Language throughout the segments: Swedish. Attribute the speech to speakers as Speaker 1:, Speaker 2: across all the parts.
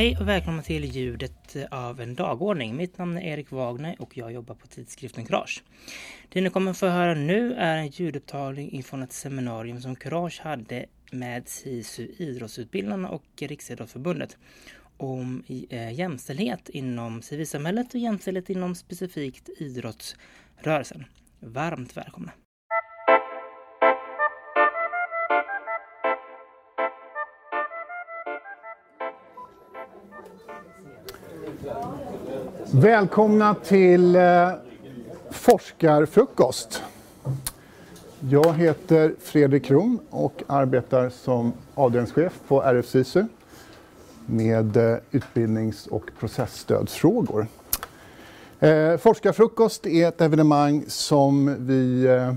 Speaker 1: Hej och välkomna till ljudet av en dagordning. Mitt namn är Erik Wagner och jag jobbar på tidskriften Courage. Det ni kommer få höra nu är en ljudupptagning ifrån ett seminarium som Courage hade med SISU Idrottsutbildarna och Riksidrottsförbundet om eh, jämställdhet inom civilsamhället och jämställdhet inom specifikt idrottsrörelsen. Varmt välkomna!
Speaker 2: Välkomna till eh, forskarfrukost. Jag heter Fredrik Krom och arbetar som avdelningschef på RF-SISU med eh, utbildnings och processstödsfrågor. Eh, forskarfrukost är ett evenemang som vi eh,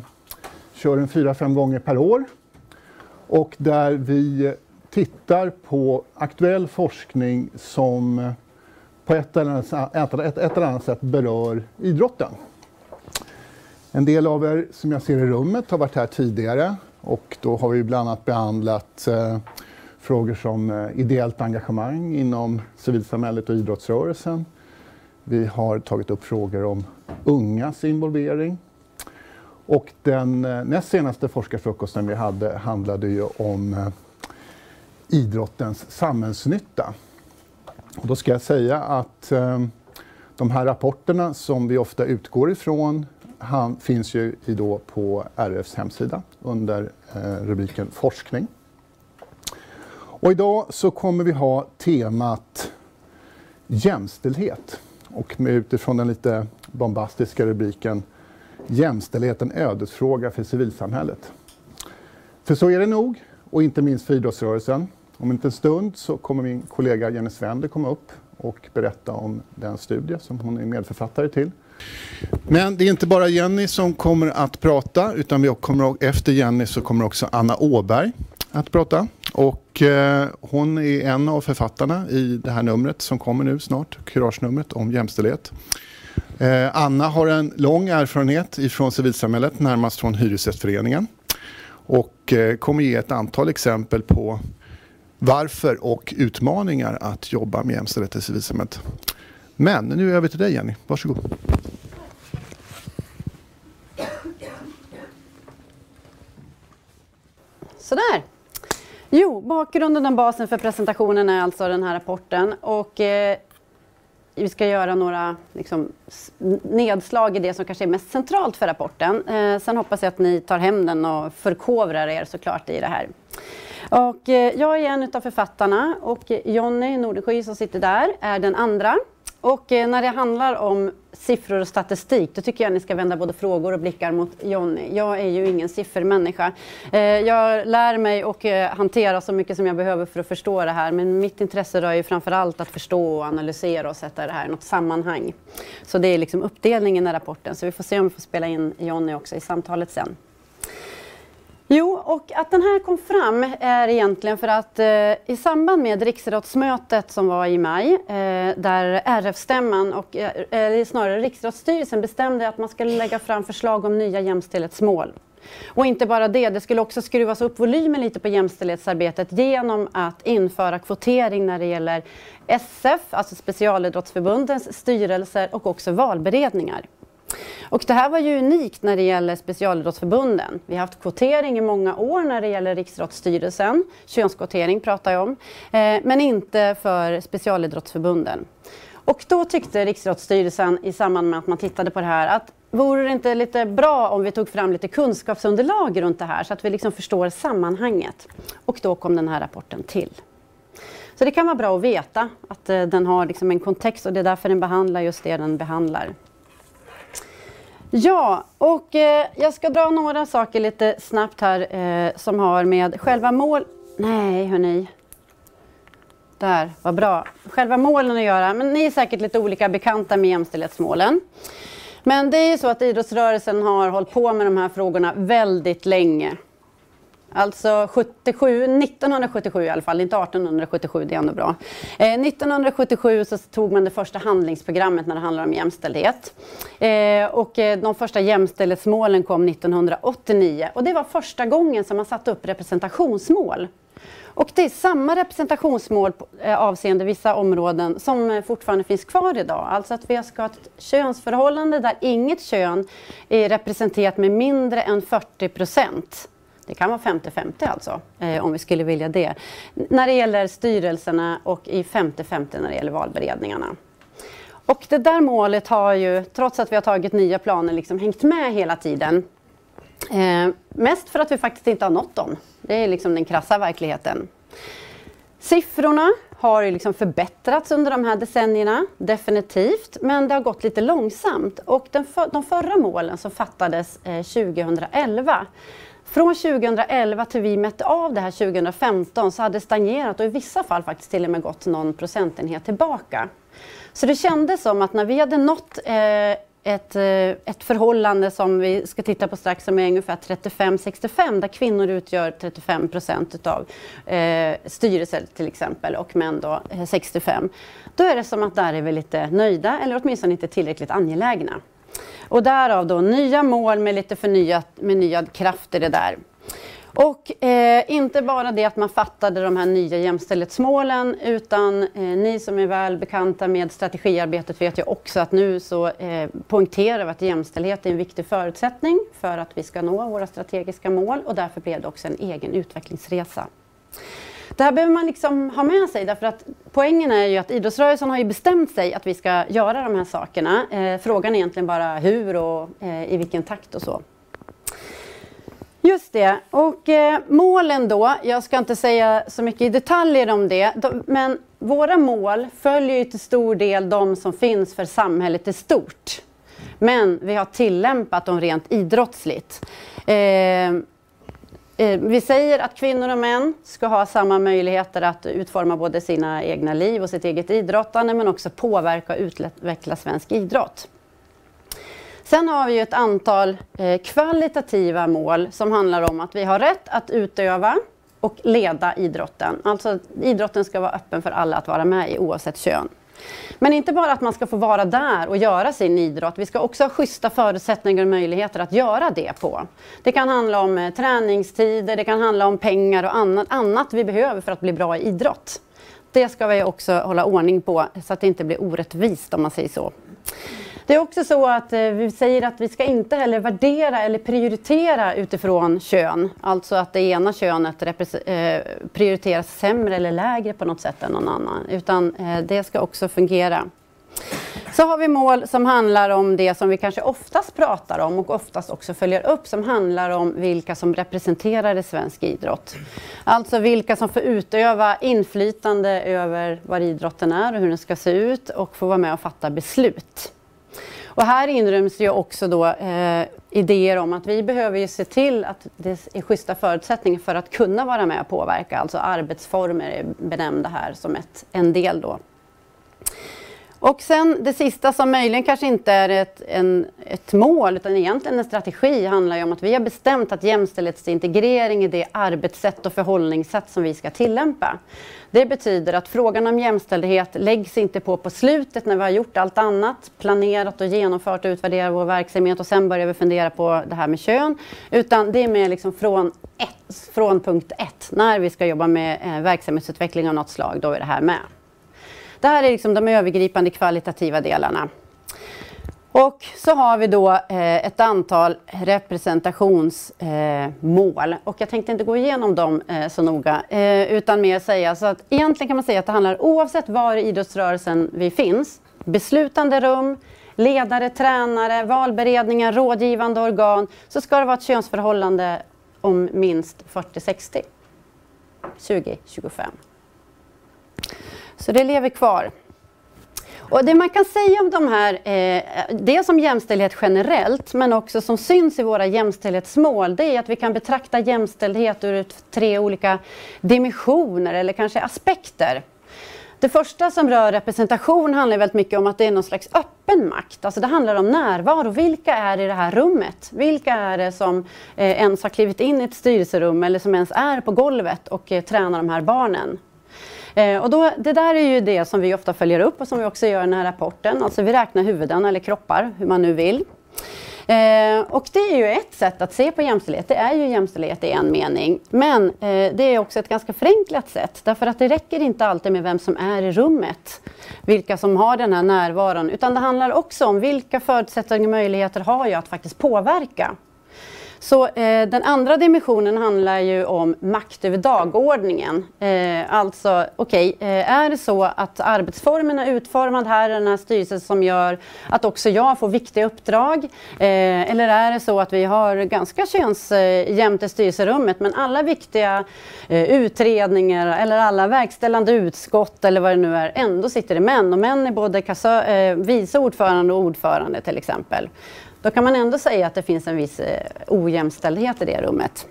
Speaker 2: kör en fyra, fem gånger per år och där vi tittar på aktuell forskning som eh, på ett eller, annat, ett, ett eller annat sätt berör idrotten. En del av er som jag ser i rummet har varit här tidigare och då har vi bland annat behandlat eh, frågor som eh, ideellt engagemang inom civilsamhället och idrottsrörelsen. Vi har tagit upp frågor om ungas involvering. Och den eh, näst senaste forskarfrukosten vi hade handlade ju om eh, idrottens samhällsnytta. Och då ska jag säga att de här rapporterna som vi ofta utgår ifrån han, finns ju då på RFs hemsida under rubriken forskning. Och idag så kommer vi ha temat jämställdhet och med utifrån den lite bombastiska rubriken Jämställdhet en ödesfråga för civilsamhället. För så är det nog, och inte minst för idrottsrörelsen. Om en liten stund så kommer min kollega Jenny Svender komma upp och berätta om den studie som hon är medförfattare till. Men det är inte bara Jenny som kommer att prata utan vi kommer, efter Jenny så kommer också Anna Åberg att prata. Och eh, hon är en av författarna i det här numret som kommer nu snart, Kuragenumret om jämställdhet. Eh, Anna har en lång erfarenhet ifrån civilsamhället, närmast från Hyresgästföreningen. Och eh, kommer ge ett antal exempel på varför och utmaningar att jobba med jämställdhet i civilsamhället. Men nu är över till dig Jenny, varsågod.
Speaker 3: Sådär. Jo, bakgrunden och basen för presentationen är alltså den här rapporten. Och, eh, vi ska göra några liksom, nedslag i det som kanske är mest centralt för rapporten. Eh, sen hoppas jag att ni tar hem den och förkovrar er såklart i det här. Och, eh, jag är en av författarna och Jonny Nordesky som sitter där är den andra. Och eh, när det handlar om siffror och statistik, då tycker jag att ni ska vända både frågor och blickar mot Jonny. Jag är ju ingen siffermänniska. Eh, jag lär mig och eh, hantera så mycket som jag behöver för att förstå det här, men mitt intresse rör ju framför allt att förstå och analysera och sätta det här i något sammanhang. Så det är liksom uppdelningen i rapporten, så vi får se om vi får spela in Jonny också i samtalet sen. Jo, och att den här kom fram är egentligen för att eh, i samband med riksrådsmötet som var i maj, eh, där RF-stämman och eh, eller snarare Riksrådsstyrelsen bestämde att man skulle lägga fram förslag om nya jämställdhetsmål. Och inte bara det, det skulle också skruvas upp volymen lite på jämställdhetsarbetet genom att införa kvotering när det gäller SF, alltså specialidrottsförbundens styrelser och också valberedningar. Och det här var ju unikt när det gäller specialidrottsförbunden. Vi har haft kvotering i många år när det gäller Riksidrottsstyrelsen, könskvotering pratar jag om, eh, men inte för specialidrottsförbunden. Och då tyckte Riksidrottsstyrelsen i samband med att man tittade på det här att vore det inte lite bra om vi tog fram lite kunskapsunderlag runt det här så att vi liksom förstår sammanhanget. Och då kom den här rapporten till. Så det kan vara bra att veta att eh, den har liksom en kontext och det är därför den behandlar just det den behandlar. Ja, och eh, jag ska dra några saker lite snabbt här eh, som har med själva mål... Nej, hörni. Där, vad bra. Själva målen att göra. Men ni är säkert lite olika bekanta med jämställdhetsmålen. Men det är ju så att idrottsrörelsen har hållit på med de här frågorna väldigt länge. Alltså 77, 1977 i alla fall, inte 1877, det är ändå bra. Eh, 1977 så tog man det första handlingsprogrammet när det handlar om jämställdhet. Eh, och eh, de första jämställdhetsmålen kom 1989 och det var första gången som man satte upp representationsmål. Och det är samma representationsmål eh, avseende vissa områden som eh, fortfarande finns kvar idag. Alltså att vi ska ha ett könsförhållande där inget kön är representerat med mindre än 40 procent. Det kan vara 50-50 alltså, eh, om vi skulle vilja det. När det gäller styrelserna och i 50-50 när det gäller valberedningarna. Och det där målet har ju, trots att vi har tagit nya planer, liksom hängt med hela tiden. Eh, mest för att vi faktiskt inte har nått dem. Det är liksom den krassa verkligheten. Siffrorna har ju liksom förbättrats under de här decennierna, definitivt, men det har gått lite långsamt. Och den för, de förra målen som fattades eh, 2011 från 2011 till vi mätte av det här 2015 så hade det stagnerat och i vissa fall faktiskt till och med gått någon procentenhet tillbaka. Så det kändes som att när vi hade nått eh, ett, eh, ett förhållande som vi ska titta på strax som är ungefär 35-65 där kvinnor utgör 35 procent av eh, styrelser till exempel och män då eh, 65. Då är det som att där är vi lite nöjda eller åtminstone inte tillräckligt angelägna. Och därav då nya mål med lite förnyat, med nyad kraft i det där. Och eh, inte bara det att man fattade de här nya jämställdhetsmålen utan eh, ni som är väl bekanta med strategiarbetet vet ju också att nu så eh, poängterar vi att jämställdhet är en viktig förutsättning för att vi ska nå våra strategiska mål och därför blev det också en egen utvecklingsresa. Det här behöver man liksom ha med sig därför att poängen är ju att idrottsrörelsen har ju bestämt sig att vi ska göra de här sakerna. Eh, frågan är egentligen bara hur och eh, i vilken takt och så. Just det. Och eh, målen då, jag ska inte säga så mycket i detaljer om det, de, men våra mål följer ju till stor del de som finns för samhället i stort. Men vi har tillämpat dem rent idrottsligt. Eh, eh, Eh, vi säger att kvinnor och män ska ha samma möjligheter att utforma både sina egna liv och sitt eget idrottande men också påverka och utveckla svensk idrott. Sen har vi ett antal eh, kvalitativa mål som handlar om att vi har rätt att utöva och leda idrotten. Alltså idrotten ska vara öppen för alla att vara med i oavsett kön. Men inte bara att man ska få vara där och göra sin idrott. Vi ska också ha schyssta förutsättningar och möjligheter att göra det på. Det kan handla om eh, träningstider, det kan handla om pengar och annat, annat vi behöver för att bli bra i idrott. Det ska vi också hålla ordning på så att det inte blir orättvist om man säger så. Det är också så att eh, vi säger att vi ska inte heller värdera eller prioritera utifrån kön. Alltså att det ena könet eh, prioriteras sämre eller lägre på något sätt än någon annan. Utan eh, det ska också fungera. Så har vi mål som handlar om det som vi kanske oftast pratar om och oftast också följer upp som handlar om vilka som representerar i svensk idrott. Alltså vilka som får utöva inflytande över vad idrotten är och hur den ska se ut och få vara med och fatta beslut. Och här inryms ju också då, eh, idéer om att vi behöver ju se till att det är schyssta förutsättningar för att kunna vara med och påverka. Alltså arbetsformer är benämnda här som ett, en del då. Och sen det sista som möjligen kanske inte är ett, en, ett mål utan egentligen en strategi handlar ju om att vi har bestämt att jämställdhetsintegrering är det arbetssätt och förhållningssätt som vi ska tillämpa. Det betyder att frågan om jämställdhet läggs inte på på slutet när vi har gjort allt annat, planerat och genomfört och utvärderat vår verksamhet och sen börjar vi fundera på det här med kön. Utan det är mer liksom från, ett, från punkt ett, när vi ska jobba med eh, verksamhetsutveckling av något slag, då är det här med. Det här är liksom de övergripande kvalitativa delarna. Och så har vi då eh, ett antal representationsmål. Eh, och jag tänkte inte gå igenom dem eh, så noga, eh, utan mer säga så att egentligen kan man säga att det handlar oavsett var i idrottsrörelsen vi finns, beslutande rum, ledare, tränare, valberedningar, rådgivande organ, så ska det vara ett könsförhållande om minst 40-60. 20-25. Så det lever kvar. Och det man kan säga om de här, eh, dels om jämställdhet generellt, men också som syns i våra jämställdhetsmål, det är att vi kan betrakta jämställdhet ur tre olika dimensioner eller kanske aspekter. Det första som rör representation handlar väldigt mycket om att det är någon slags öppen makt. Alltså det handlar om närvaro. Vilka är i det här rummet? Vilka är det som eh, ens har klivit in i ett styrelserum eller som ens är på golvet och eh, tränar de här barnen? Eh, och då, det där är ju det som vi ofta följer upp och som vi också gör i den här rapporten. Alltså vi räknar huvuden eller kroppar, hur man nu vill. Eh, och det är ju ett sätt att se på jämställdhet. Det är ju jämställdhet i en mening. Men eh, det är också ett ganska förenklat sätt. Därför att det räcker inte alltid med vem som är i rummet. Vilka som har den här närvaron. Utan det handlar också om vilka förutsättningar och möjligheter har jag att faktiskt påverka. Så eh, den andra dimensionen handlar ju om makt över dagordningen. Eh, alltså, okej, okay, eh, är det så att arbetsformen är utformad här i den här styrelsen som gör att också jag får viktiga uppdrag? Eh, eller är det så att vi har ganska könsjämnt eh, i styrelserummet men alla viktiga eh, utredningar eller alla verkställande utskott eller vad det nu är ändå sitter det män och män är både kassör, eh, vice ordförande och ordförande till exempel. Då kan man ändå säga att det finns en viss eh, ojämställdhet i det rummet.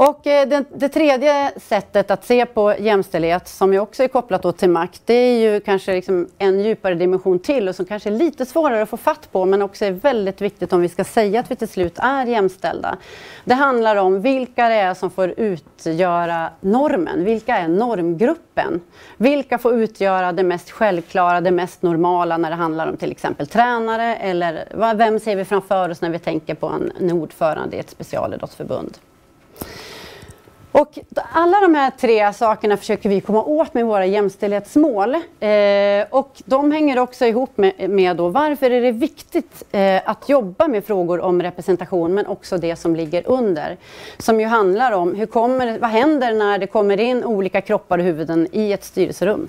Speaker 3: Och eh, det, det, tredje sättet att se på jämställdhet som ju också är kopplat till makt, det är ju kanske liksom en djupare dimension till och som kanske är lite svårare att få fatt på men också är väldigt viktigt om vi ska säga att vi till slut är jämställda. Det handlar om vilka det är som får utgöra normen. Vilka är normgruppen? Vilka får utgöra det mest självklara, det mest normala när det handlar om till exempel tränare eller vem ser vi framför oss när vi tänker på en, en ordförande i ett specialidrottsförbund? Och alla de här tre sakerna försöker vi komma åt med våra jämställdhetsmål. Eh, och de hänger också ihop med, med då, varför är det viktigt eh, att jobba med frågor om representation men också det som ligger under. Som ju handlar om hur kommer, vad händer när det kommer in olika kroppar och huvuden i ett styrelserum.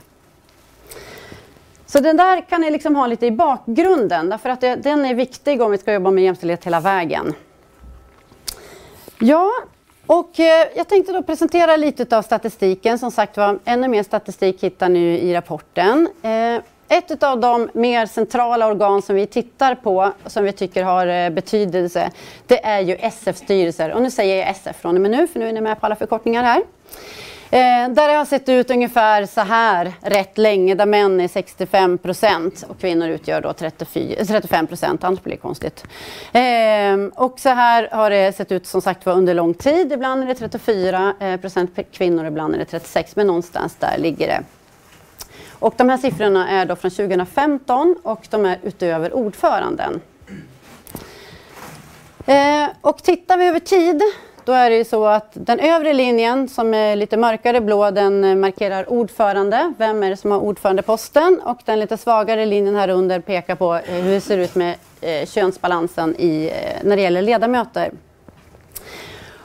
Speaker 3: Så den där kan ni liksom ha lite i bakgrunden därför att det, den är viktig om vi ska jobba med jämställdhet hela vägen. Ja, och eh, jag tänkte då presentera lite av statistiken. Som sagt var, ännu mer statistik hittar ni i rapporten. Eh, ett av de mer centrala organ som vi tittar på, som vi tycker har eh, betydelse, det är ju SF-styrelser. Och nu säger jag SF från och med nu, för nu är ni med på alla förkortningar här. Eh, där det har sett ut ungefär så här rätt länge, där män är 65 procent och kvinnor utgör då 34, 35 eh, procent, annars blir det konstigt. Eh, och så här har det sett ut som sagt var under lång tid. Ibland är det 34 eh, procent kvinnor, ibland är det 36, men någonstans där ligger det. Och de här siffrorna är då från 2015 och de är utöver ordföranden. Eh, och tittar vi över tid då är det ju så att den övre linjen som är lite mörkare blå den eh, markerar ordförande. Vem är det som har ordförandeposten? Och den lite svagare linjen här under pekar på eh, hur det ser ut med eh, könsbalansen i, eh, när det gäller ledamöter.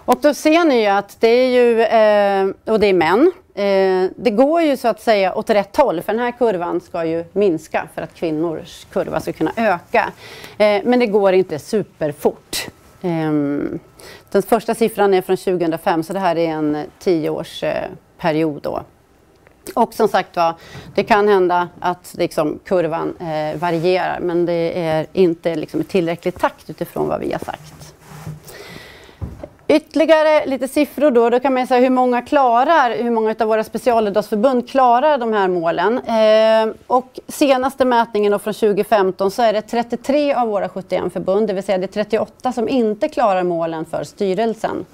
Speaker 3: Och då ser ni ju att det är ju, eh, och det är män. Eh, det går ju så att säga åt rätt håll för den här kurvan ska ju minska för att kvinnors kurva ska kunna öka. Eh, men det går inte superfort. Ehm, den första siffran är från 2005 så det här är en tioårsperiod eh, då. Och som sagt var, det kan hända att liksom kurvan eh, varierar men det är inte liksom i tillräcklig takt utifrån vad vi har sagt. Ytterligare lite siffror då. Då kan man säga hur många klarar, hur många av våra specialidrottsförbund klarar de här målen. Eh, och senaste mätningen då från 2015 så är det 33 av våra 71 förbund, det vill säga det är 38 som inte klarar målen för styrelsen.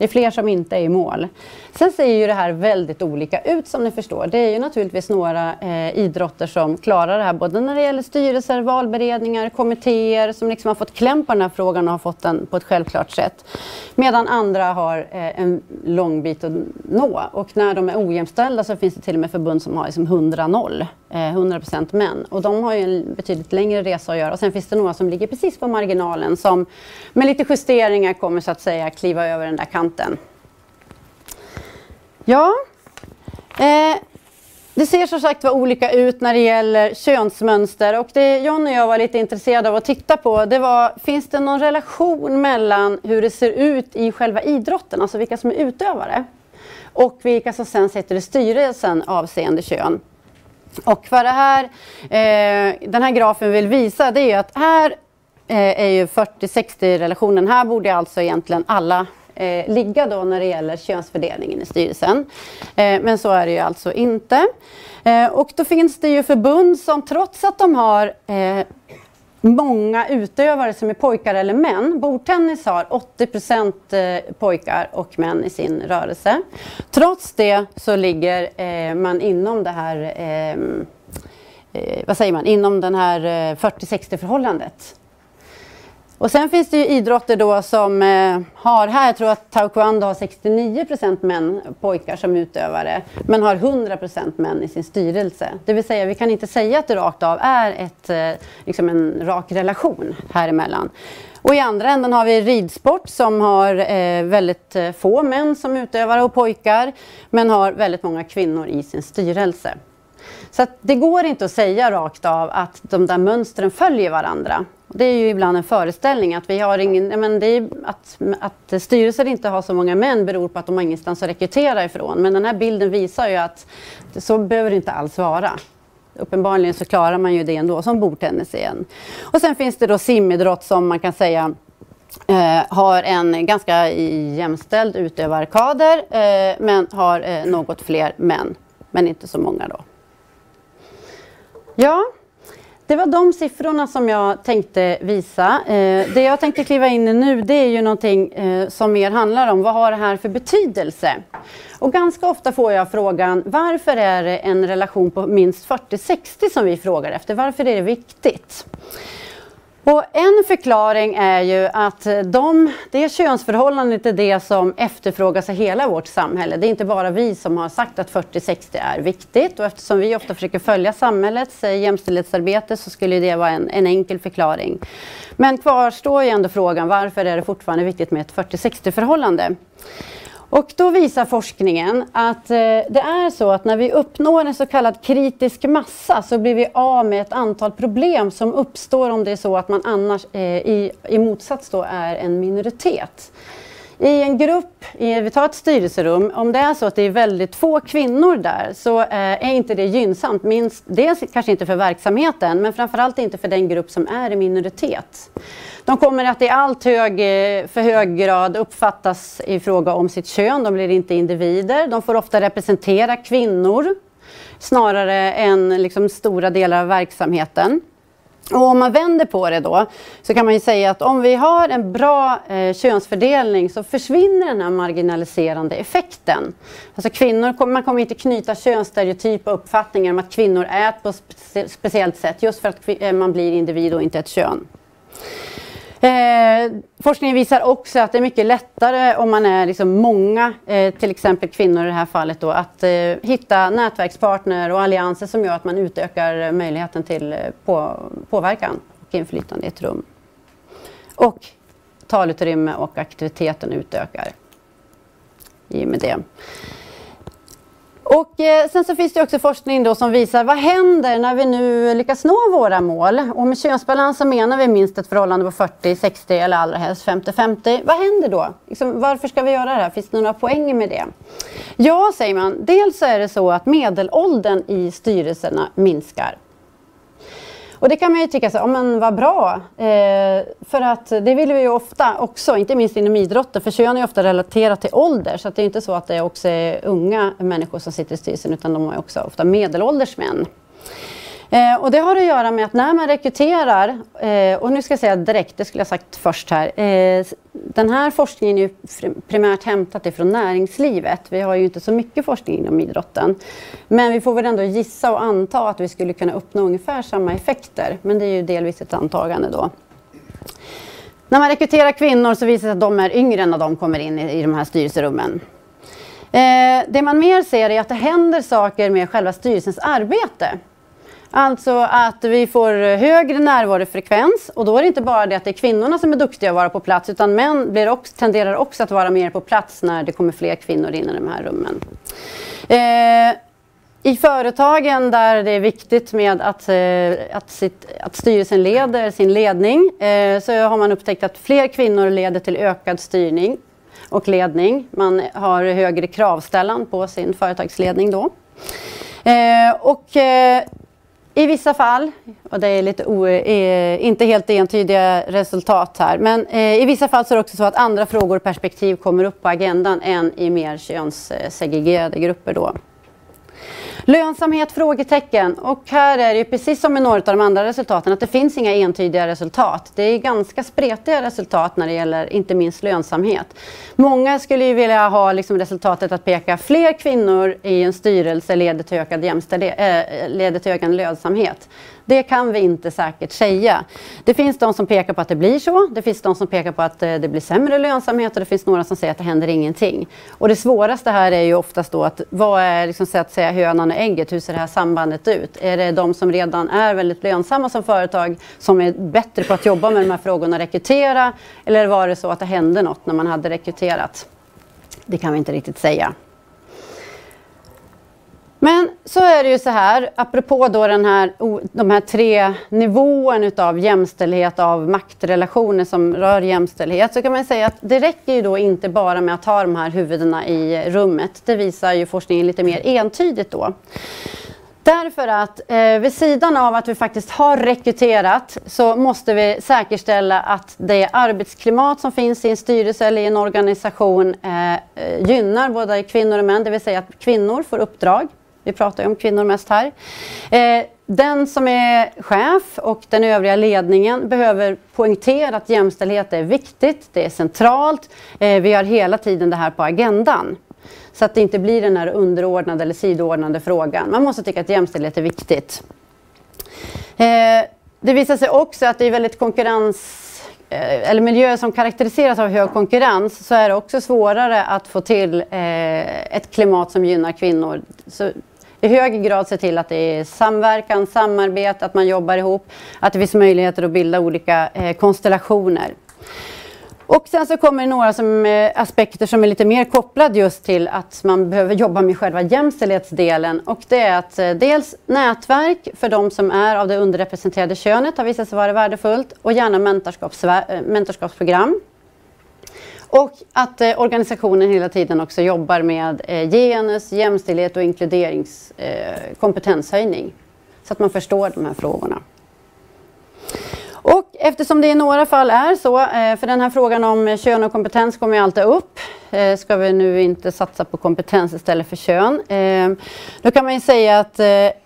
Speaker 3: Det är fler som inte är i mål. Sen ser ju det här väldigt olika ut som ni förstår. Det är ju naturligtvis några eh, idrotter som klarar det här både när det gäller styrelser, valberedningar, kommittéer som liksom har fått kläm på den här frågan och har fått den på ett självklart sätt. Medan andra har eh, en lång bit att nå. Och när de är ojämställda så finns det till och med förbund som har liksom 100-0. Eh, 100% män. Och de har ju en betydligt längre resa att göra. Och sen finns det några som ligger precis på marginalen som med lite justeringar kommer så att säga kliva över den där kanten. Ja, eh, det ser som sagt var olika ut när det gäller könsmönster och det John och jag var lite intresserade av att titta på det var, finns det någon relation mellan hur det ser ut i själva idrotten, alltså vilka som är utövare och vilka som sen sitter i styrelsen avseende kön. Och vad det här, eh, den här grafen vill visa det är att här eh, är ju 40-60 relationen. Här borde alltså egentligen alla eh, ligga då när det gäller könsfördelningen i styrelsen. Eh, men så är det ju alltså inte. Eh, och då finns det ju förbund som trots att de har eh, många utövare som är pojkar eller män. Bordtennis har 80 eh, pojkar och män i sin rörelse. Trots det så ligger eh, man inom det här eh, eh vad säger man, inom den här eh, 40-60 förhållandet. Och sen finns det ju idrotter då som eh, har, här jag tror att taekwondo har 69% män, pojkar som utövare, men har 100% män i sin styrelse. Det vill säga vi kan inte säga att det rakt av är ett, eh, liksom en rak relation här emellan. Och i andra änden har vi ridsport som har eh, väldigt eh, få män som utövare och pojkar, men har väldigt många kvinnor i sin styrelse. Så det går inte att säga rakt av att de där mönstren följer varandra. Det är ju ibland en föreställning att vi har ingen, men det är att, att styrelser inte har så många män beror på att de har ingenstans att rekrytera ifrån. Men den här bilden visar ju att så behöver det inte alls vara. Uppenbarligen så klarar man ju det ändå, som bordtennis igen. Och sen finns det då simidrott som man kan säga eh, har en ganska jämställd utövarkader eh, men har eh, något fler män, men inte så många då. Ja, det var de siffrorna som jag tänkte visa. Eh, det jag tänkte kliva in i nu det är ju någonting eh, som mer handlar om vad har det här för betydelse? Och ganska ofta får jag frågan varför är det en relation på minst 40-60 som vi frågar efter? Varför är det viktigt? Och en förklaring är ju att de, det könsförhållandet är det som efterfrågas i hela vårt samhälle. Det är inte bara vi som har sagt att 40-60 är viktigt och eftersom vi ofta försöker följa samhällets jämställdhetsarbete så skulle det vara en, en enkel förklaring. Men kvarstår ju ändå frågan varför är det fortfarande viktigt med ett 40-60 förhållande? Och då visar forskningen att eh, det är så att när vi uppnår en så kallad kritisk massa så blir vi av med ett antal problem som uppstår om det är så att man annars eh, i, i motsats då är en minoritet. I en grupp, i, vi tar ett styrelserum, om det är så att det är väldigt få kvinnor där så eh, är inte det gynnsamt. Minst, dels kanske inte för verksamheten men framförallt inte för den grupp som är i minoritet. De kommer att i allt hög, eh, för hög grad uppfattas i fråga om sitt kön. De blir inte individer. De får ofta representera kvinnor snarare än liksom stora delar av verksamheten. Och om man vänder på det då så kan man ju säga att om vi har en bra eh, könsfördelning så försvinner den här marginaliserande effekten. Alltså kvinnor, man kommer inte knyta könsstereotypa uppfattningar om att kvinnor är på ett speciellt sätt just för att eh, man blir individ och inte ett kön. Eh, forskningen visar också att det är mycket lättare om man är liksom många, eh, till exempel kvinnor i det här fallet, då, att eh, hitta nätverkspartner och allianser som gör att man utökar möjligheten till eh, på, påverkan och inflytande i ett rum. Och talutrymme och aktiviteten utökar i och med det. Och eh, sen så finns det också forskning då som visar vad händer när vi nu lyckas nå våra mål? Och med könsbalans så menar vi minst ett förhållande på 40-60 eller allra helst 50-50. Vad händer då? Liksom, varför ska vi göra det här? Finns det några poänger med det? Ja, säger man. Dels så är det så att medelåldern i styrelserna minskar. Och det kan man ju tycka så, ja, men vad bra. Eh, för att det vill vi ju ofta också, inte minst inom idrotten, för kön är ju ofta relaterat till ålder. Så det är inte så att det också är unga människor som sitter i styrelsen, utan de är också ofta medelålders män. Eh, och det har att göra med att när man rekryterar, eh, och nu ska jag säga direkt, det skulle jag sagt först här. Eh, den här forskningen är ju primärt hämtat ifrån näringslivet. Vi har ju inte så mycket forskning inom idrotten. Men vi får väl ändå gissa och anta att vi skulle kunna uppnå ungefär samma effekter. Men det är ju delvis ett antagande då. När man rekryterar kvinnor så visar det sig att de är yngre när de kommer in i, i de här styrelserummen. Eh, det man mer ser är att det händer saker med själva styrelsens arbete. Alltså att vi får högre närvarofrekvens och då är det inte bara det att det är kvinnorna som är duktiga att vara på plats utan män blir också, tenderar också att vara mer på plats när det kommer fler kvinnor in i de här rummen. Eh, i företagen där det är viktigt med att, eh, att, sitt, att styrelsen leder sin ledning eh, så har man upptäckt att fler kvinnor leder till ökad styrning och ledning. Man har högre kravställan på sin företagsledning då. Eh, och eh, i vissa fall, och det är lite o, inte helt entydiga resultat här, men eh, i vissa fall så är det också så att andra frågor och perspektiv kommer upp på agendan än i mer könssegregerade grupper. Då. Lönsamhet? Frågetecken. Och här är det ju precis som med några av de andra resultaten att det finns inga entydiga resultat. Det är ganska spretiga resultat när det gäller inte minst lönsamhet. Många skulle ju vilja ha liksom resultatet att peka fler kvinnor i en styrelse leder till ökad, jämställdhet, äh, leder till ökad lönsamhet. Det kan vi inte säkert säga. Det finns de som pekar på att det blir så. Det finns de som pekar på att eh, det blir sämre lönsamhet och det finns några som säger att det händer ingenting. Och det svåraste här är ju oftast då att vad är liksom så att säga hönan och ägget? Hur ser det här sambandet ut? Är det de som redan är väldigt lönsamma som företag som är bättre på att jobba med de här frågorna och rekrytera? Eller var det så att det hände något när man hade rekryterat? Det kan vi inte riktigt säga. Men så är det ju så här, apropå då den här, de här tre nivåerna utav jämställdhet, av maktrelationer som rör jämställdhet, så kan man säga att det räcker ju då inte bara med att ha de här huvudena i rummet. Det visar ju forskningen lite mer entydigt då. Därför att eh, vid sidan av att vi faktiskt har rekryterat så måste vi säkerställa att det arbetsklimat som finns i en styrelse eller i en organisation eh, eh gynnar både kvinnor och män, det vill säga att kvinnor får uppdrag vi pratar ju om kvinnor mest här. Eh, den som är chef och den övriga ledningen behöver poängtera att jämställdhet är viktigt, det är centralt. Eh, vi har hela tiden det här på agendan. Så att det inte blir den här underordnade eller sidoordnade frågan. Man måste tycka att jämställdhet är viktigt. Eh, det visar sig också att det är väldigt konkurrens eh, eller miljöer som karaktäriseras av hög konkurrens så är det också svårare att få till eh, ett klimat som gynnar kvinnor. Så i hög grad se till att det är samverkan, samarbete, att man jobbar ihop, att det finns möjligheter att bilda olika eh, konstellationer. Och sen så kommer det några som, eh, aspekter som är lite mer kopplade just till att man behöver jobba med själva jämställdhetsdelen. Och det är att eh, dels nätverk för de som är av det underrepresenterade könet har visat sig vara värdefullt och gärna mentorskaps, eh, mentorskapsprogram. Och att eh, organisationen hela tiden också jobbar med eh, genus, jämställdhet och inkluderingskompetenshöjning. Eh, så att man förstår de här frågorna. Och eftersom det i några fall är så, eh, för den här frågan om kön och kompetens kommer ju alltid upp. Eh, ska vi nu inte satsa på kompetens istället för kön? Eh, då kan man ju säga att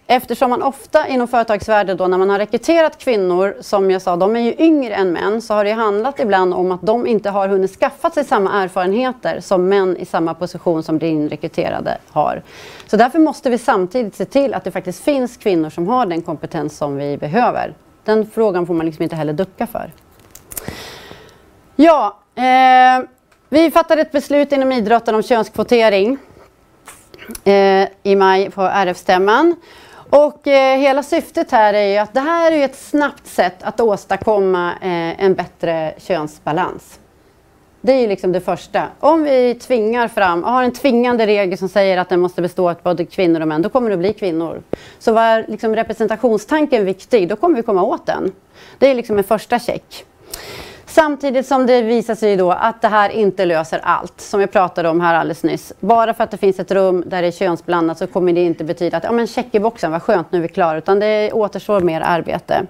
Speaker 3: eftersom man ofta inom företagsvärlden då när man har rekryterat kvinnor, som jag sa, de är ju yngre än män, så har det handlat ibland om att de inte har hunnit skaffa sig samma erfarenheter som män i samma position som de inrekryterade har. Så därför måste vi samtidigt se till att det faktiskt finns kvinnor som har den kompetens som vi behöver. Den frågan får man liksom inte heller ducka för. Ja, eh, vi fattade ett beslut inom idrotten om könskvotering eh, i maj på RF-stämman. Och eh, hela syftet här är ju att det här är ett snabbt sätt att åstadkomma eh, en bättre könsbalans. Det är ju liksom det första. Om vi tvingar fram, har en tvingande regel som säger att den måste bestå av både kvinnor och män, då kommer det att bli kvinnor. Så var liksom representationstanken viktig, då kommer vi komma åt den. Det är liksom en första check. Samtidigt som det visar sig då att det här inte löser allt, som jag pratade om här alldeles nyss. Bara för att det finns ett rum där det är könsblandat så kommer det inte betyda att ja, men check i boxen, vad skönt, nu är vi klara. Utan det återstår mer arbete.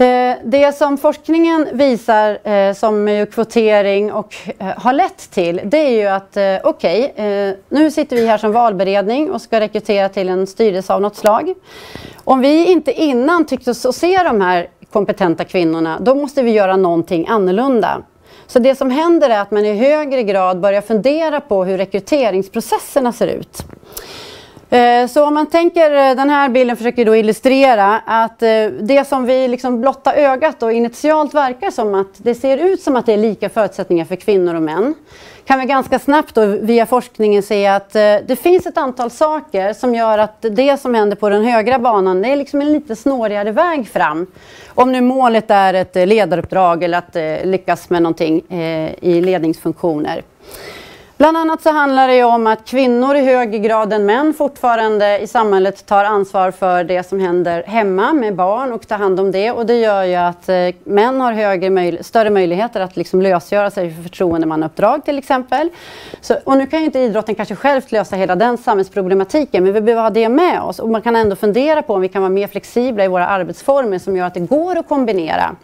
Speaker 3: Eh, det som forskningen visar eh, som som kvotering och eh, har lett till det är ju att okej, okay, nu sitter vi här som valberedning och ska rekrytera till en styrelse av något slag. Om vi inte innan tyckte oss se de här kompetenta kvinnorna, då måste vi göra någonting annorlunda. Så det som händer är att man i högre grad börjar fundera på hur rekryteringsprocesserna ser ut. Eh, så om man tänker, eh, den här bilden försöker då illustrera att eh, det som vi liksom blotta ögat och initialt verkar som att det ser ut som att det är lika förutsättningar för kvinnor och män kan vi ganska snabbt då via forskningen se att det finns ett antal saker som gör att det som händer på den högra banan det är liksom en lite snårigare väg fram. Om nu målet är ett ledaruppdrag eller att lyckas med någonting i ledningsfunktioner. Bland annat så handlar det om att kvinnor i högre grad än män fortfarande i samhället tar ansvar för det som händer hemma med barn och tar hand om det. Och det gör ju att eh, män har högre möj större möjligheter att liksom lösgöra sig för förtroendemannauppdrag till exempel. Så, och nu kan ju inte idrotten kanske själv lösa hela den samhällsproblematiken men vi behöver ha det med oss. Och man kan ändå fundera på om vi kan vara mer flexibla i våra arbetsformer som gör att det går att kombinera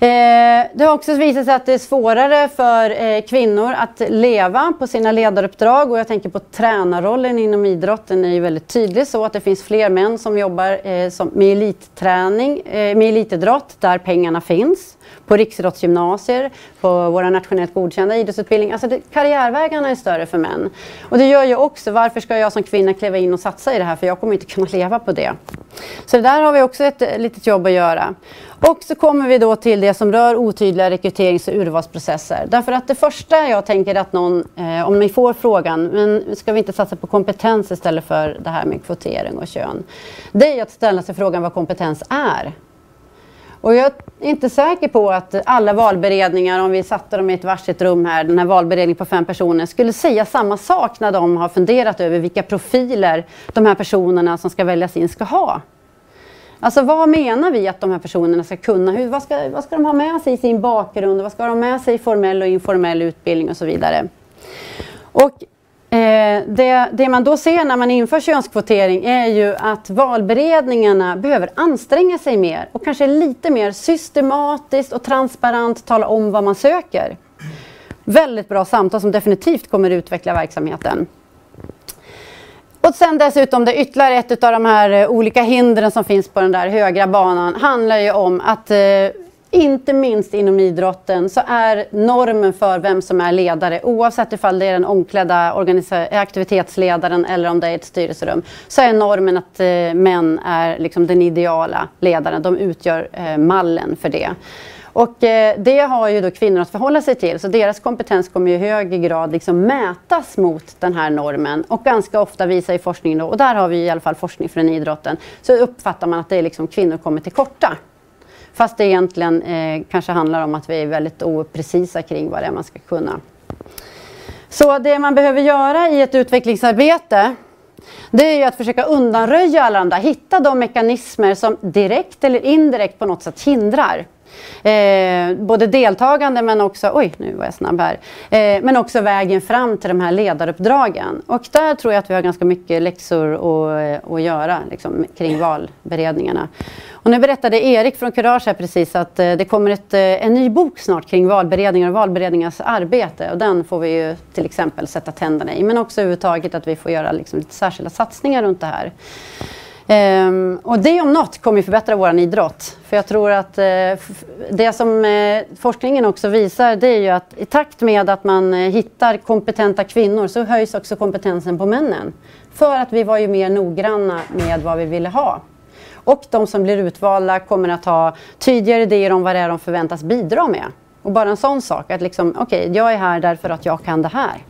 Speaker 3: Eh, det har också visat sig att det är svårare för eh, kvinnor att leva på sina ledaruppdrag och jag tänker på tränarrollen inom idrotten är ju väldigt tydlig så att det finns fler män som jobbar eh, med elitträning, med elitidrott där pengarna finns. På riksidrottsgymnasier, på våra nationellt godkända idrottsutbildningar. Alltså det, karriärvägarna är större för män. Och det gör ju också, varför ska jag som kvinna kliva in och satsa i det här? För jag kommer inte kunna leva på det. Så där har vi också ett litet jobb att göra. Och så kommer vi då till det som rör otydliga rekryterings och urvalsprocesser. Därför att det första jag tänker att någon, eh, om ni får frågan, men ska vi inte satsa på kompetens istället för det här med kvotering och kön? Det är att ställa sig frågan vad kompetens är. Och jag är inte säker på att alla valberedningar, om vi satte dem i ett varsitt rum här, den här valberedningen på fem personer, skulle säga samma sak när de har funderat över vilka profiler de här personerna som ska väljas in ska ha. Alltså vad menar vi att de här personerna ska kunna? Hur, vad, ska, vad ska de ha med sig i sin bakgrund? Vad ska de ha med sig i formell och informell utbildning och så vidare? Och eh, det, det, man då ser när man inför könskvotering är ju att valberedningarna behöver anstränga sig mer och kanske lite mer systematiskt och transparent tala om vad man söker. Väldigt bra samtal som definitivt kommer utveckla verksamheten. Och sen dessutom det ytterligare ett av de här eh, olika hindren som finns på den där högra banan handlar ju om att eh, inte minst inom idrotten så är normen för vem som är ledare, oavsett ifall det är den omklädda aktivitetsledaren eller om det är ett styrelserum, så är normen att eh, män är liksom den ideala ledaren. De utgör eh, mallen för det. Och eh, det har ju då kvinnor att förhålla sig till, så deras kompetens kommer i högre grad liksom mätas mot den här normen. Och ganska ofta visar ju forskningen, då, och där har vi i alla fall forskning från idrotten, så uppfattar man att det är liksom kvinnor kommer till korta. Fast det egentligen eh, kanske handlar om att vi är väldigt oprecisa kring vad det är man ska kunna. Så det man behöver göra i ett utvecklingsarbete det är ju att försöka undanröja alla de där, hitta de mekanismer som direkt eller indirekt på något sätt hindrar. Eh, både deltagande men också, oj nu var jag snabb här, eh, men också vägen fram till de här ledaruppdragen. Och där tror jag att vi har ganska mycket läxor att, eh, att göra liksom, kring valberedningarna. Och nu berättade Erik från Kurage här precis att eh, det kommer ett, eh, en ny bok snart kring valberedningar och valberedningars arbete. Och den får vi ju till exempel sätta tänderna i. Men också överhuvudtaget att vi får göra liksom lite särskilda satsningar runt det här. Um, och det om något kommer förbättra vår idrott. För jag tror att uh, det som uh, forskningen också visar det är ju att i takt med att man uh, hittar kompetenta kvinnor så höjs också kompetensen på männen. För att vi var ju mer noggranna med vad vi ville ha. Och de som blir utvalda kommer att ha tydligare idéer om vad det är de förväntas bidra med. Och bara en sån sak, att liksom, okej, okay, jag är här därför att jag kan det här.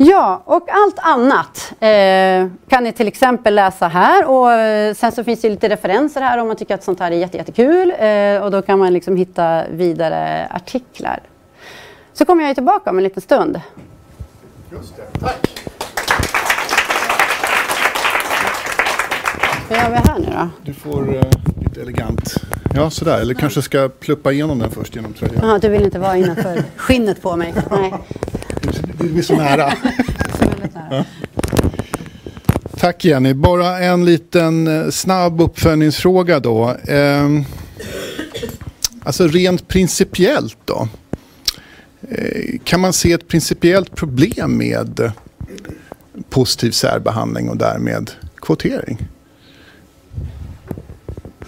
Speaker 3: Ja, och allt annat eh, kan ni till exempel läsa här. Och eh, sen så finns det lite referenser här om man tycker att sånt här är jättekul. Eh, och då kan man liksom hitta vidare artiklar. Så kommer jag tillbaka om en liten stund.
Speaker 2: Just det, tack!
Speaker 3: Vad gör vi här nu då?
Speaker 2: Du får uh, lite elegant. Ja, sådär. Eller kanske ska pluppa igenom den först genom tröjan.
Speaker 3: Ja, du vill inte vara innanför skinnet på mig. Nej.
Speaker 2: Du är så nära. Tack Jenny. Bara en liten eh, snabb uppföljningsfråga då. Eh, alltså rent principiellt då. Eh, kan man se ett principiellt problem med positiv särbehandling och därmed kvotering?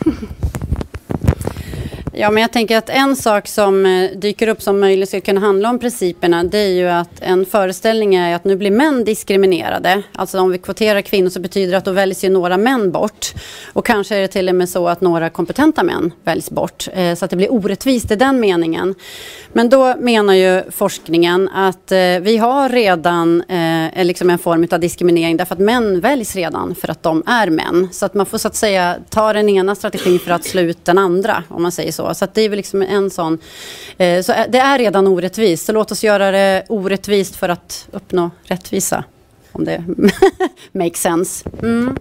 Speaker 3: Ja, men jag tänker att en sak som eh, dyker upp som möjligt ska kunna handla om principerna det är ju att en föreställning är att nu blir män diskriminerade. Alltså om vi kvoterar kvinnor så betyder det att då väljs ju några män bort. Och kanske är det till och med så att några kompetenta män väljs bort. Eh, så att det blir orättvist i den meningen. Men då menar ju forskningen att eh, vi har redan liksom en form av diskriminering därför att män väljs redan för att de är män. Så att man får så att säga ta den ena strategin för att slå ut den andra om man säger så. Så, så det är väl liksom en sån... Eh, så eh, det är redan orättvist, så låt oss göra det orättvist för att uppnå rättvisa. Om det makes sense. Mm.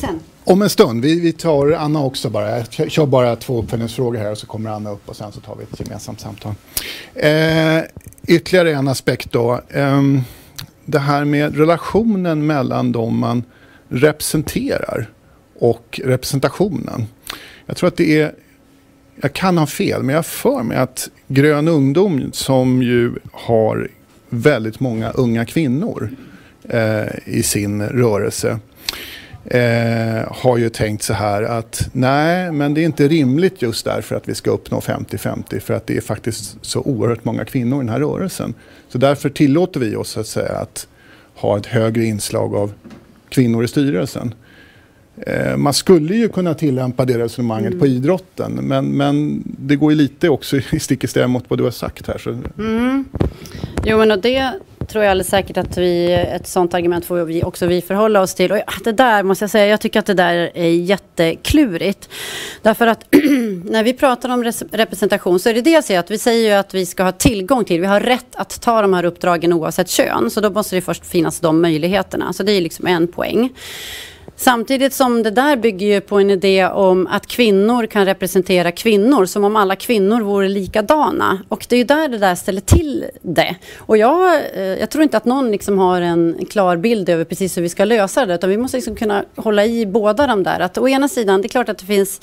Speaker 2: Sen. Om en stund. Vi, vi tar Anna också bara. Jag kör bara två uppföljningsfrågor här och så kommer Anna upp och sen så tar vi ett gemensamt samtal. Eh, ytterligare en aspekt då. Eh, det här med relationen mellan de man representerar och representationen. Jag tror att det är, jag kan ha fel, men jag för mig att Grön ungdom som ju har väldigt många unga kvinnor eh, i sin rörelse eh, har ju tänkt så här att nej, men det är inte rimligt just därför att vi ska uppnå 50-50 för att det är faktiskt så oerhört många kvinnor i den här rörelsen. Så därför tillåter vi oss att säga att ha ett högre inslag av kvinnor i styrelsen. Eh, man skulle ju kunna tillämpa det resonemanget mm. på idrotten men, men det går ju lite också i stick i stäv mot vad du har sagt här. Så.
Speaker 3: Mm. Jo men och det tror jag alldeles säkert att vi, ett sånt argument får vi också vi förhålla oss till. Och det där måste jag säga, jag tycker att det där är jätteklurigt. Därför att när vi pratar om representation så är det säger att vi säger ju att vi ska ha tillgång till, vi har rätt att ta de här uppdragen oavsett kön. Så då måste det först finnas de möjligheterna. Så det är liksom en poäng. Samtidigt som det där bygger ju på en idé om att kvinnor kan representera kvinnor som om alla kvinnor vore likadana. Och det är ju där det där ställer till det. Och jag, eh, jag tror inte att någon liksom har en klar bild över precis hur vi ska lösa det utan vi måste liksom kunna hålla i båda de där. Att å ena sidan, det är klart att det finns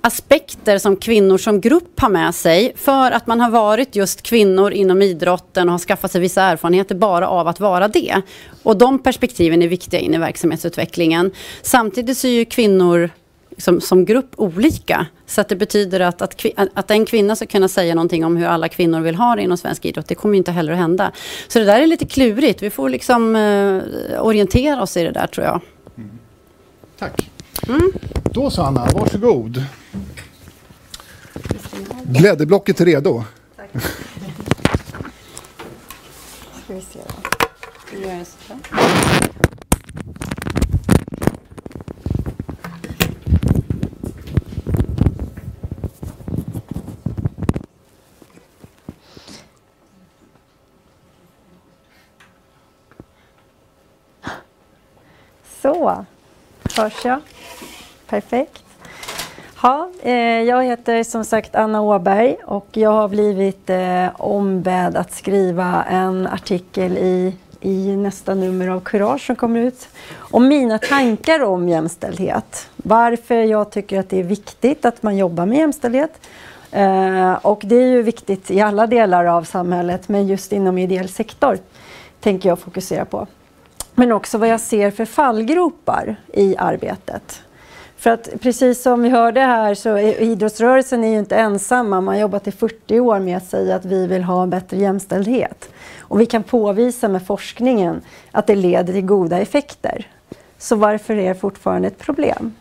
Speaker 3: aspekter som kvinnor som grupp har med sig för att man har varit just kvinnor inom idrotten och har skaffat sig vissa erfarenheter bara av att vara det. Och de perspektiven är viktiga in i verksamhetsutvecklingen. Samtidigt så är ju kvinnor som, som grupp olika. Så att det betyder att, att, att en kvinna ska kunna säga någonting om hur alla kvinnor vill ha det inom svensk idrott, det kommer inte heller att hända. Så det där är lite klurigt. Vi får liksom eh, orientera oss i det där tror jag. Mm.
Speaker 2: Tack. Mm. Då så Anna, varsågod. Glädjeblocket är redo. Tack. Ska vi se då.
Speaker 4: Så, hörs jag? Perfekt. Ja, eh, jag heter som sagt Anna Åberg och jag har blivit eh, ombedd att skriva en artikel i, i nästa nummer av Courage som kommer ut om mina tankar om jämställdhet. Varför jag tycker att det är viktigt att man jobbar med jämställdhet. Eh, och det är ju viktigt i alla delar av samhället men just inom ideell sektor tänker jag fokusera på. Men också vad jag ser för fallgropar i arbetet. För att precis som vi hörde här så är idrottsrörelsen är ju inte ensamma. Man har jobbat i 40 år med att säga att vi vill ha bättre jämställdhet. Och vi kan påvisa med forskningen att det leder till goda effekter. Så varför är det fortfarande ett problem?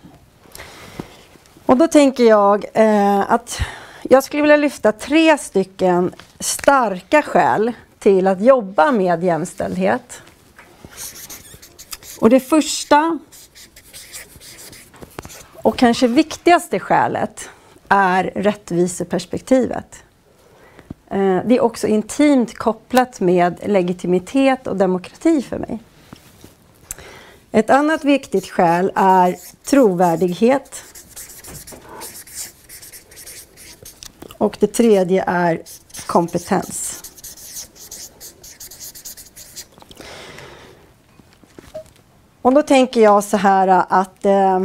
Speaker 4: Och då tänker jag eh, att jag skulle vilja lyfta tre stycken starka skäl till att jobba med jämställdhet. Och det första och kanske viktigaste skälet är rättviseperspektivet. Eh, det är också intimt kopplat med legitimitet och demokrati för mig. Ett annat viktigt skäl är trovärdighet. Och det tredje är kompetens. Och då tänker jag så här äh, att eh,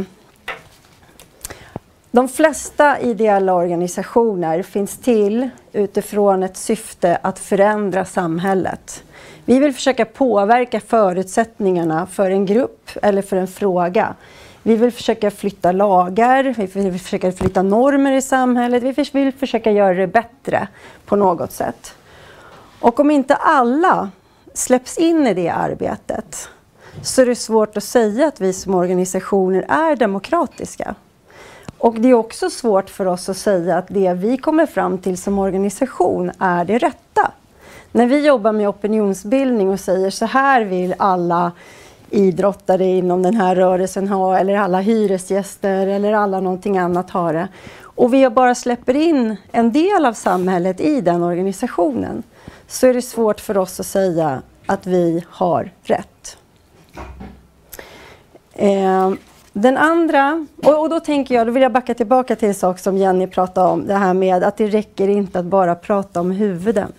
Speaker 4: de flesta ideella organisationer finns till utifrån ett syfte att förändra samhället. Vi vill försöka påverka förutsättningarna för en grupp eller för en fråga. Vi vill försöka flytta lagar, vi vill försöka flytta normer i samhället, vi vill försöka göra det bättre på något sätt. Och om inte alla släpps in i det arbetet så är det svårt att säga att vi som organisationer är demokratiska. Och det är också svårt för oss att säga att det vi kommer fram till som organisation är det rätta. När vi jobbar med opinionsbildning och säger så här vill alla idrottare inom den här rörelsen ha, eller alla hyresgäster eller alla någonting annat har det. Och vi bara släpper in en del av samhället i den organisationen så är det svårt för oss att säga att vi har rätt. Eh, den andra, och, och, då tänker jag, då vill jag backa tillbaka till en sak som Jenny pratade om, det här med att det räcker inte att bara prata om huvuden.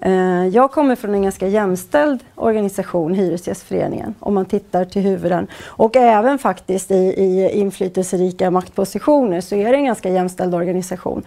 Speaker 4: Eh, jag kommer från en ganska jämställd organisation, Hyresgästföreningen, om man tittar till huvuden. Och även faktiskt i, i inflytelserika maktpositioner så är det en ganska jämställd organisation.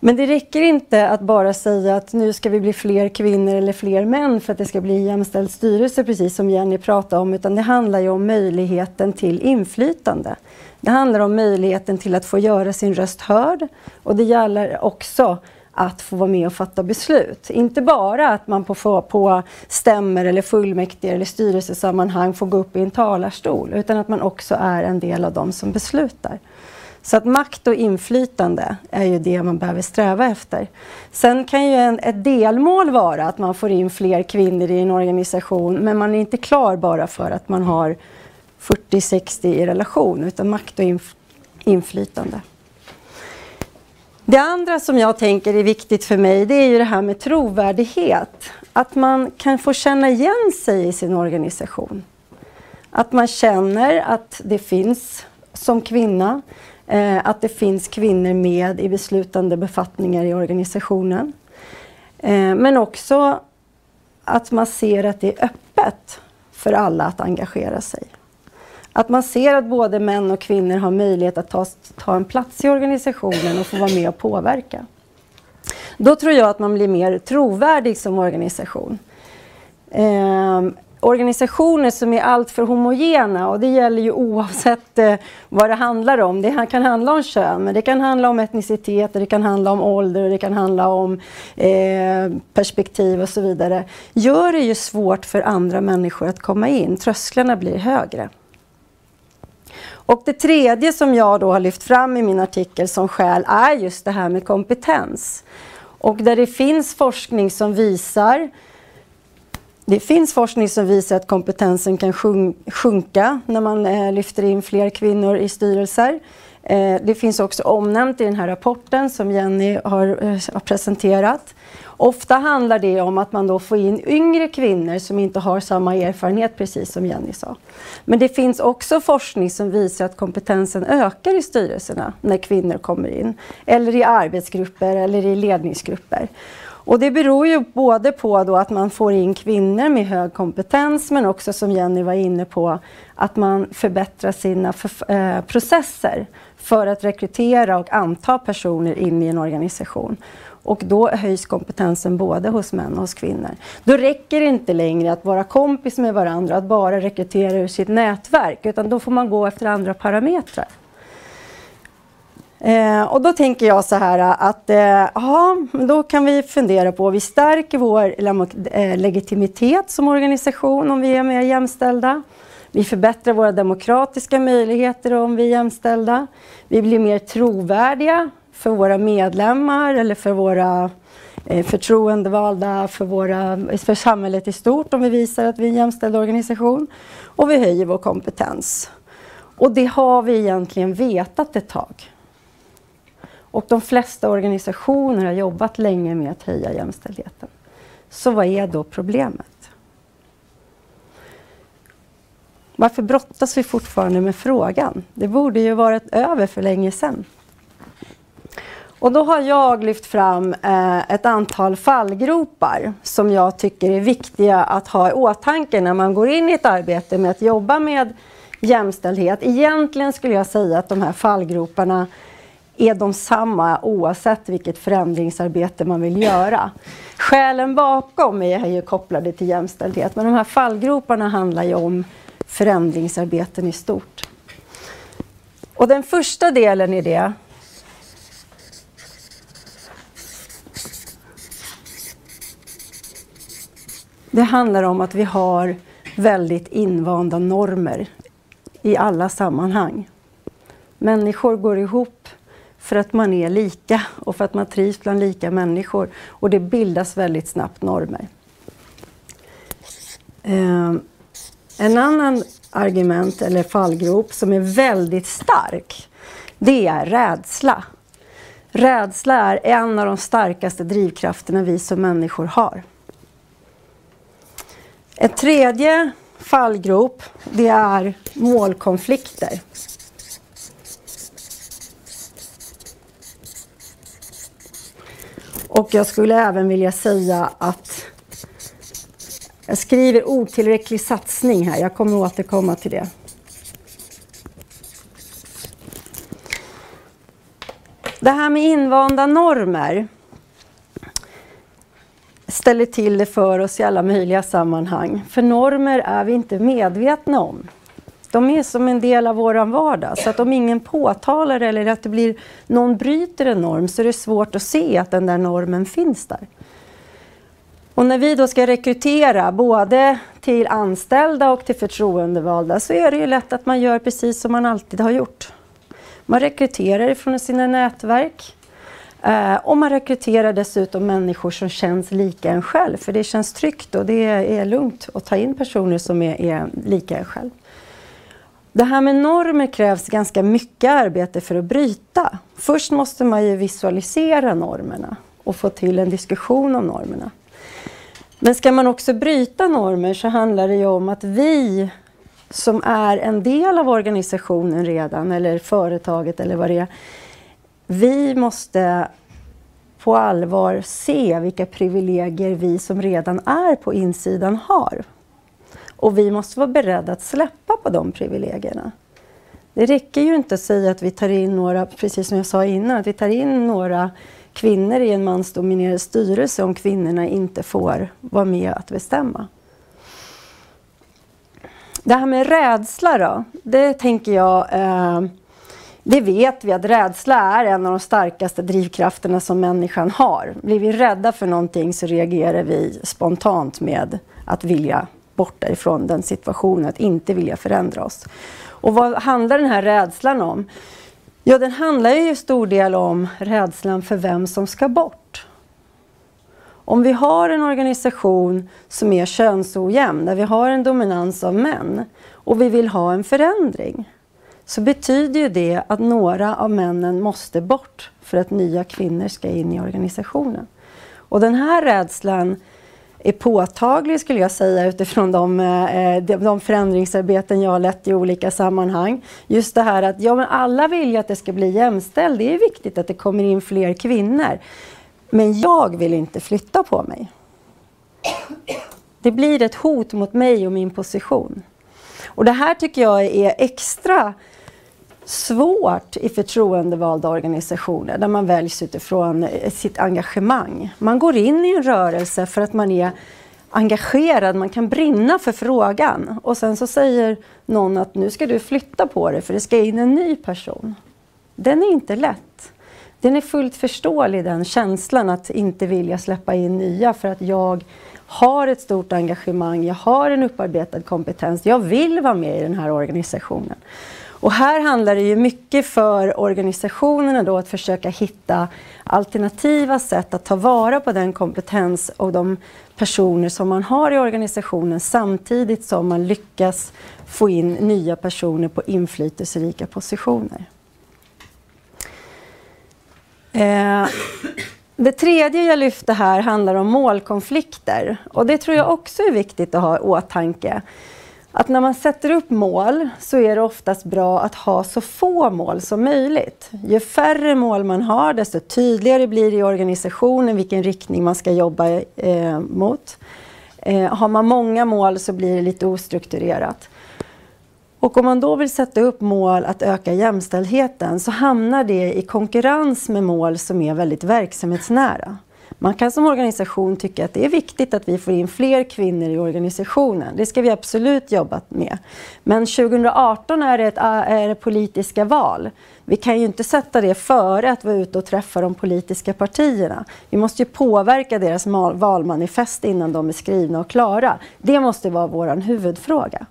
Speaker 4: Men det räcker inte att bara säga att nu ska vi bli fler kvinnor eller fler män för att det ska bli en jämställd styrelse, precis som Jenny pratade om, utan det handlar ju om möjligheten till inflytande. Det handlar om möjligheten till att få göra sin röst hörd och det gäller också att få vara med och fatta beslut. Inte bara att man på, på stämmer eller fullmäktige eller styrelsesammanhang får gå upp i en talarstol, utan att man också är en del av de som beslutar. Så att makt och inflytande är ju det man behöver sträva efter. Sen kan ju en, ett delmål vara att man får in fler kvinnor i en organisation, men man är inte klar bara för att man har 40-60 i relation, utan makt och inf inflytande. Det andra som jag tänker är viktigt för mig, det är ju det här med trovärdighet. Att man kan få känna igen sig i sin organisation. Att man känner att det finns som kvinna, eh, att det finns kvinnor med i beslutande befattningar i organisationen. Eh, men också att man ser att det är öppet för alla att engagera sig. Att man ser att både män och kvinnor har möjlighet att ta, ta en plats i organisationen och få vara med och påverka. Då tror jag att man blir mer trovärdig som organisation. Eh, organisationer som är alltför homogena och det gäller ju oavsett eh, vad det handlar om. Det kan handla om kön, men det kan handla om etnicitet, det kan handla om ålder, det kan handla om eh, perspektiv och så vidare. Gör det ju svårt för andra människor att komma in. Trösklarna blir högre. Och det tredje som jag då har lyft fram i min artikel som skäl är just det här med kompetens. Och där det finns forskning som visar det finns forskning som visar att kompetensen kan sjunka när man eh, lyfter in fler kvinnor i styrelser. Eh, det finns också omnämnt i den här rapporten som Jenny eh, har presenterat. Ofta handlar det om att man då får in yngre kvinnor som inte har samma erfarenhet, precis som Jenny sa. Men det finns också forskning som visar att kompetensen ökar i styrelserna när kvinnor kommer in. Eller i arbetsgrupper eller i ledningsgrupper. Och det beror ju både på då att man får in kvinnor med hög kompetens men också som Jenny var inne på att man förbättrar sina för, eh, processer för att rekrytera och anta personer in i en organisation. Och då höjs kompetensen både hos män och hos kvinnor. Då räcker det inte längre att vara kompis med varandra, att bara rekrytera ur sitt nätverk, utan då får man gå efter andra parametrar. Eh, och då tänker jag så här eh, att eh, då kan vi fundera på, vi stärker vår eh, legitimitet som organisation om vi är mer jämställda. Vi förbättrar våra demokratiska möjligheter om vi är jämställda. Vi blir mer trovärdiga för våra medlemmar eller för våra eh, förtroendevalda, för, våra, för samhället i stort om vi visar att vi är en jämställd organisation. Och vi höjer vår kompetens. Och det har vi egentligen vetat ett tag. Och de flesta organisationer har jobbat länge med att höja jämställdheten. Så vad är då problemet? Varför brottas vi fortfarande med frågan? Det borde ju varit över för länge sedan. Och då har jag lyft fram eh, ett antal fallgropar som jag tycker är viktiga att ha i åtanke när man går in i ett arbete med att jobba med jämställdhet. Egentligen skulle jag säga att de här fallgroparna är de samma oavsett vilket förändringsarbete man vill göra. Skälen bakom är ju kopplade till jämställdhet men de här fallgroparna handlar ju om förändringsarbeten i stort. Och den första delen i det Det handlar om att vi har väldigt invanda normer i alla sammanhang. Människor går ihop för att man är lika och för att man trivs bland lika människor. Och det bildas väldigt snabbt normer. Eh, En annan argument eller fallgrop som är väldigt stark, det är rädsla. Rädsla är en av de starkaste drivkrafterna vi som människor har. Ett tredje fallgrop, det är målkonflikter. Och jag skulle även vilja säga att jag skriver otillräcklig satsning här. Jag kommer återkomma till det. Det här med invanda normer ställer till det för oss i alla möjliga sammanhang. För normer är vi inte medvetna om. De är som en del av vår vardag. Så att om ingen påtalar eller att det blir, någon bryter en norm så är det svårt att se att den där normen finns där. Och när vi då ska rekrytera både till anställda och till förtroendevalda så är det ju lätt att man gör precis som man alltid har gjort. Man rekryterar ifrån sina nätverk. Eh, och man rekryterar dessutom människor som känns lika en själv. För det känns tryggt och det är lugnt att ta in personer som är, är lika en själv. Det här med normer krävs ganska mycket arbete för att bryta. Först måste man ju visualisera normerna och få till en diskussion om normerna. Men ska man också bryta normer så handlar det ju om att vi som är en del av organisationen redan, eller företaget eller vad det är, vi måste på allvar se vilka privilegier vi som redan är på insidan har. Och vi måste vara beredda att släppa på de privilegierna. Det räcker ju inte att säga att vi tar in några, precis som jag sa innan, att vi tar in några kvinnor i en mansdominerad styrelse om kvinnorna inte får vara med att bestämma. Det här med rädsla då, det tänker jag eh, det vet vi att rädsla är en av de starkaste drivkrafterna som människan har. Blir vi rädda för någonting så reagerar vi spontant med att vilja bort därifrån den situationen, att inte vilja förändra oss. Och vad handlar den här rädslan om? Ja, den handlar ju i stor del om rädslan för vem som ska bort. Om vi har en organisation som är könsojämn, där vi har en dominans av män och vi vill ha en förändring, så betyder ju det att några av männen måste bort för att nya kvinnor ska in i organisationen. Och den här rädslan är påtaglig skulle jag säga utifrån eh, de, de förändringsarbeten jag har lett i olika sammanhang. Just det här att ja, men alla vill ju att det ska bli jämställt. Det är viktigt att det kommer in fler kvinnor. Men jag vill inte flytta på mig. Det blir ett hot mot mig och min position. Och det här tycker jag är extra svårt i förtroendevalda organisationer där man väljs utifrån sitt engagemang. Man går in i en rörelse för att man är engagerad, man kan brinna för frågan och sen så säger någon att nu ska du flytta på dig för det ska in en ny person. Den är inte lätt. Den är fullt förståelig den känslan att inte vilja släppa in nya för att jag har ett stort engagemang, jag har en upparbetad kompetens, jag vill vara med i den här organisationen. Och här handlar det ju mycket för organisationerna då att försöka hitta alternativa sätt att ta vara på den kompetens och de personer som man har i organisationen samtidigt som man lyckas få in nya personer på inflytelserika positioner. Eh, det tredje jag lyfte här handlar om målkonflikter och det tror jag också är viktigt att ha i åtanke att när man sätter upp mål så är det oftast bra att ha så få mål som möjligt. Ju färre mål man har desto tydligare blir det i organisationen vilken riktning man ska jobba eh, mot. Eh, har man många mål så blir det lite ostrukturerat. Och om man då vill sätta upp mål att öka jämställdheten så hamnar det i konkurrens med mål som är väldigt verksamhetsnära. Man kan som organisation tycka att det är viktigt att vi får in fler kvinnor i organisationen. Det ska vi absolut jobba med. Men 2018 är det, ett, eh, är det politiska val. Vi kan ju inte sätta det före att vara ute och träffa de politiska partierna. Vi måste ju påverka deras valmanifest innan de är skrivna och klara. Det måste vara vår huvudfråga.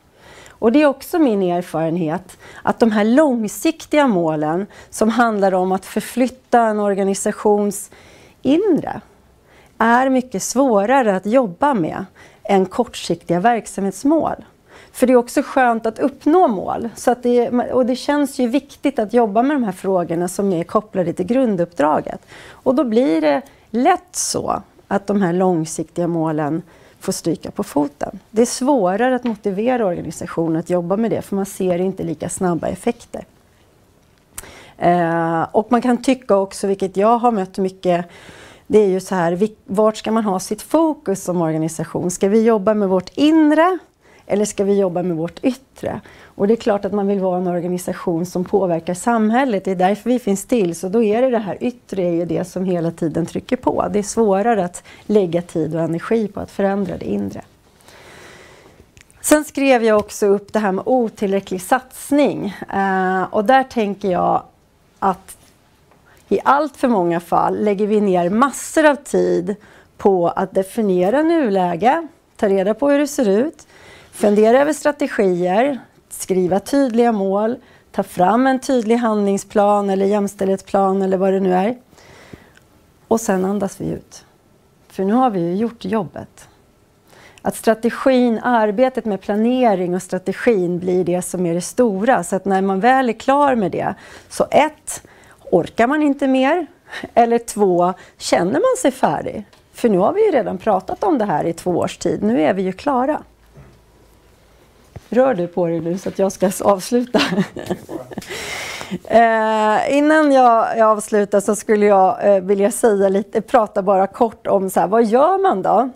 Speaker 4: Och det är också min erfarenhet att de här långsiktiga målen som handlar om att förflytta en organisations inre är mycket svårare att jobba med än kortsiktiga verksamhetsmål. För det är också skönt att uppnå mål. Så att det, och det känns ju viktigt att jobba med de här frågorna som är kopplade till grunduppdraget. Och då blir det lätt så att de här långsiktiga målen får stryka på foten. Det är svårare att motivera organisationen att jobba med det för man ser inte lika snabba effekter. Eh, och man kan tycka också, vilket jag har mött mycket, det är ju så här, vart ska man ha sitt fokus som organisation? Ska vi jobba med vårt inre eller ska vi jobba med vårt yttre? Och det är klart att man vill vara en organisation som påverkar samhället. Det är därför vi finns till. Så då är det det här yttre är ju det som hela tiden trycker på. Det är svårare att lägga tid och energi på att förändra det inre. Sen skrev jag också upp det här med otillräcklig satsning. Eh, och där tänker jag att i allt för många fall lägger vi ner massor av tid på att definiera nuläge, ta reda på hur det ser ut, fundera över strategier, skriva tydliga mål, ta fram en tydlig handlingsplan eller jämställdhetsplan eller vad det nu är. Och sen andas vi ut. För nu har vi ju gjort jobbet. Att strategin, arbetet med planering och strategin blir det som är det stora. Så att när man väl är klar med det, så ett, orkar man inte mer? Eller två, känner man sig färdig? För nu har vi ju redan pratat om det här i två års tid. Nu är vi ju klara. Rör du på dig nu så att jag ska avsluta. eh, innan jag, jag avslutar så skulle jag eh, vilja säga lite, prata bara kort om så här, vad gör man då?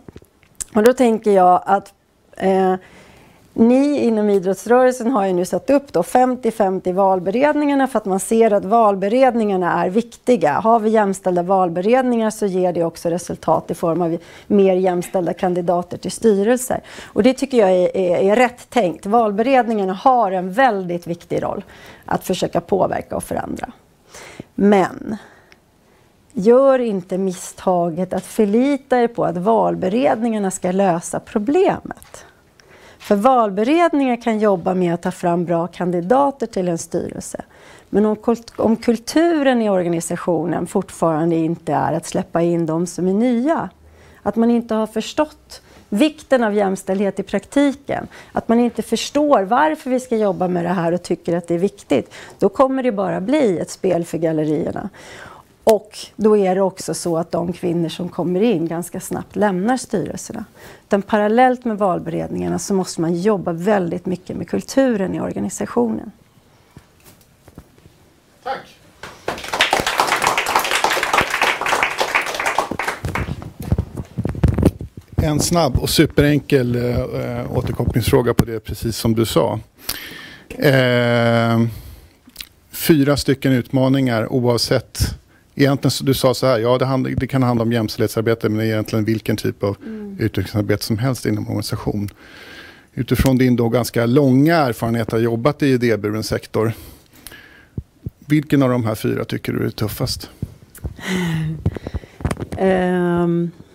Speaker 4: Och då tänker jag att eh, ni inom idrottsrörelsen har ju nu satt upp 50-50 valberedningarna för att man ser att valberedningarna är viktiga. Har vi jämställda valberedningar så ger det också resultat i form av mer jämställda kandidater till styrelser. Och det tycker jag är, är, är rätt tänkt. Valberedningarna har en väldigt viktig roll att försöka påverka och förändra. Men gör inte misstaget att förlita er på att valberedningarna ska lösa problemet. För valberedningar kan jobba med att ta fram bra kandidater till en styrelse. Men om, om kulturen i organisationen fortfarande inte är att släppa in de som är nya, att man inte har förstått vikten av jämställdhet i praktiken, att man inte förstår varför vi ska jobba med det här och tycker att det är viktigt, då kommer det bara bli ett spel för gallerierna. Och då är det också så att de kvinnor som kommer in ganska snabbt lämnar styrelserna. Utan parallellt med valberedningarna så måste man jobba väldigt mycket med kulturen i organisationen.
Speaker 2: Tack! En snabb och superenkel äh, återkopplingsfråga på det, precis som du sa. Äh, fyra stycken utmaningar oavsett egentligen, du sa så här, ja det, hand, det, kan handla om jämställdhetsarbete men egentligen vilken typ av mm. utvecklingsarbete som helst inom organisation. Utifrån din då ganska långa erfarenhet att ha jobbat i idéburen sektor. Vilken av de här fyra tycker du är tuffast?
Speaker 4: um,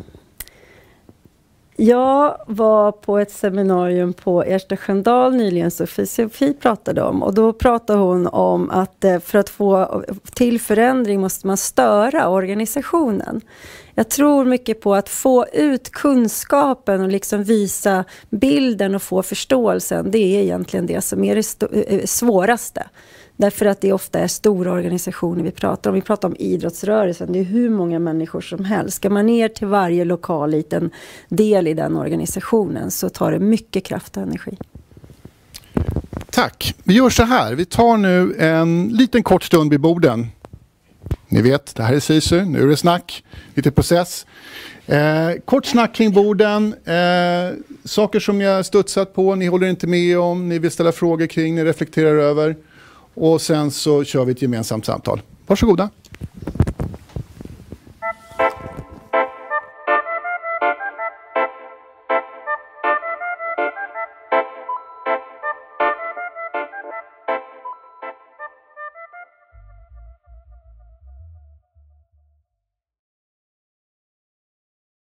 Speaker 4: Jag var på ett seminarium på Ersta Sköndal nyligen, Sofie Sofie pratade om. Och då pratade hon om att eh, för att få till förändring måste man störa organisationen. Jag tror mycket på att få ut kunskapen och liksom visa bilden och få förståelsen. Det är egentligen det som är det eh, svåraste. Därför att det ofta är stora organisationer vi pratar om. Vi pratar om idrottsrörelsen, det är hur många människor som helst. Ska man ner till varje lokal liten del i den organisationen så tar det mycket kraft och energi.
Speaker 2: Tack. Vi gör så här, vi tar nu en liten kort stund vid borden. Ni vet, det här är SISU, nu är det snack, lite process. Eh, kort snack kring borden, eh, saker som ni har studsat på, ni håller inte med om, ni vill ställa frågor kring, ni reflekterar över. Och sen så kör vi ett gemensamt samtal. Varsågoda.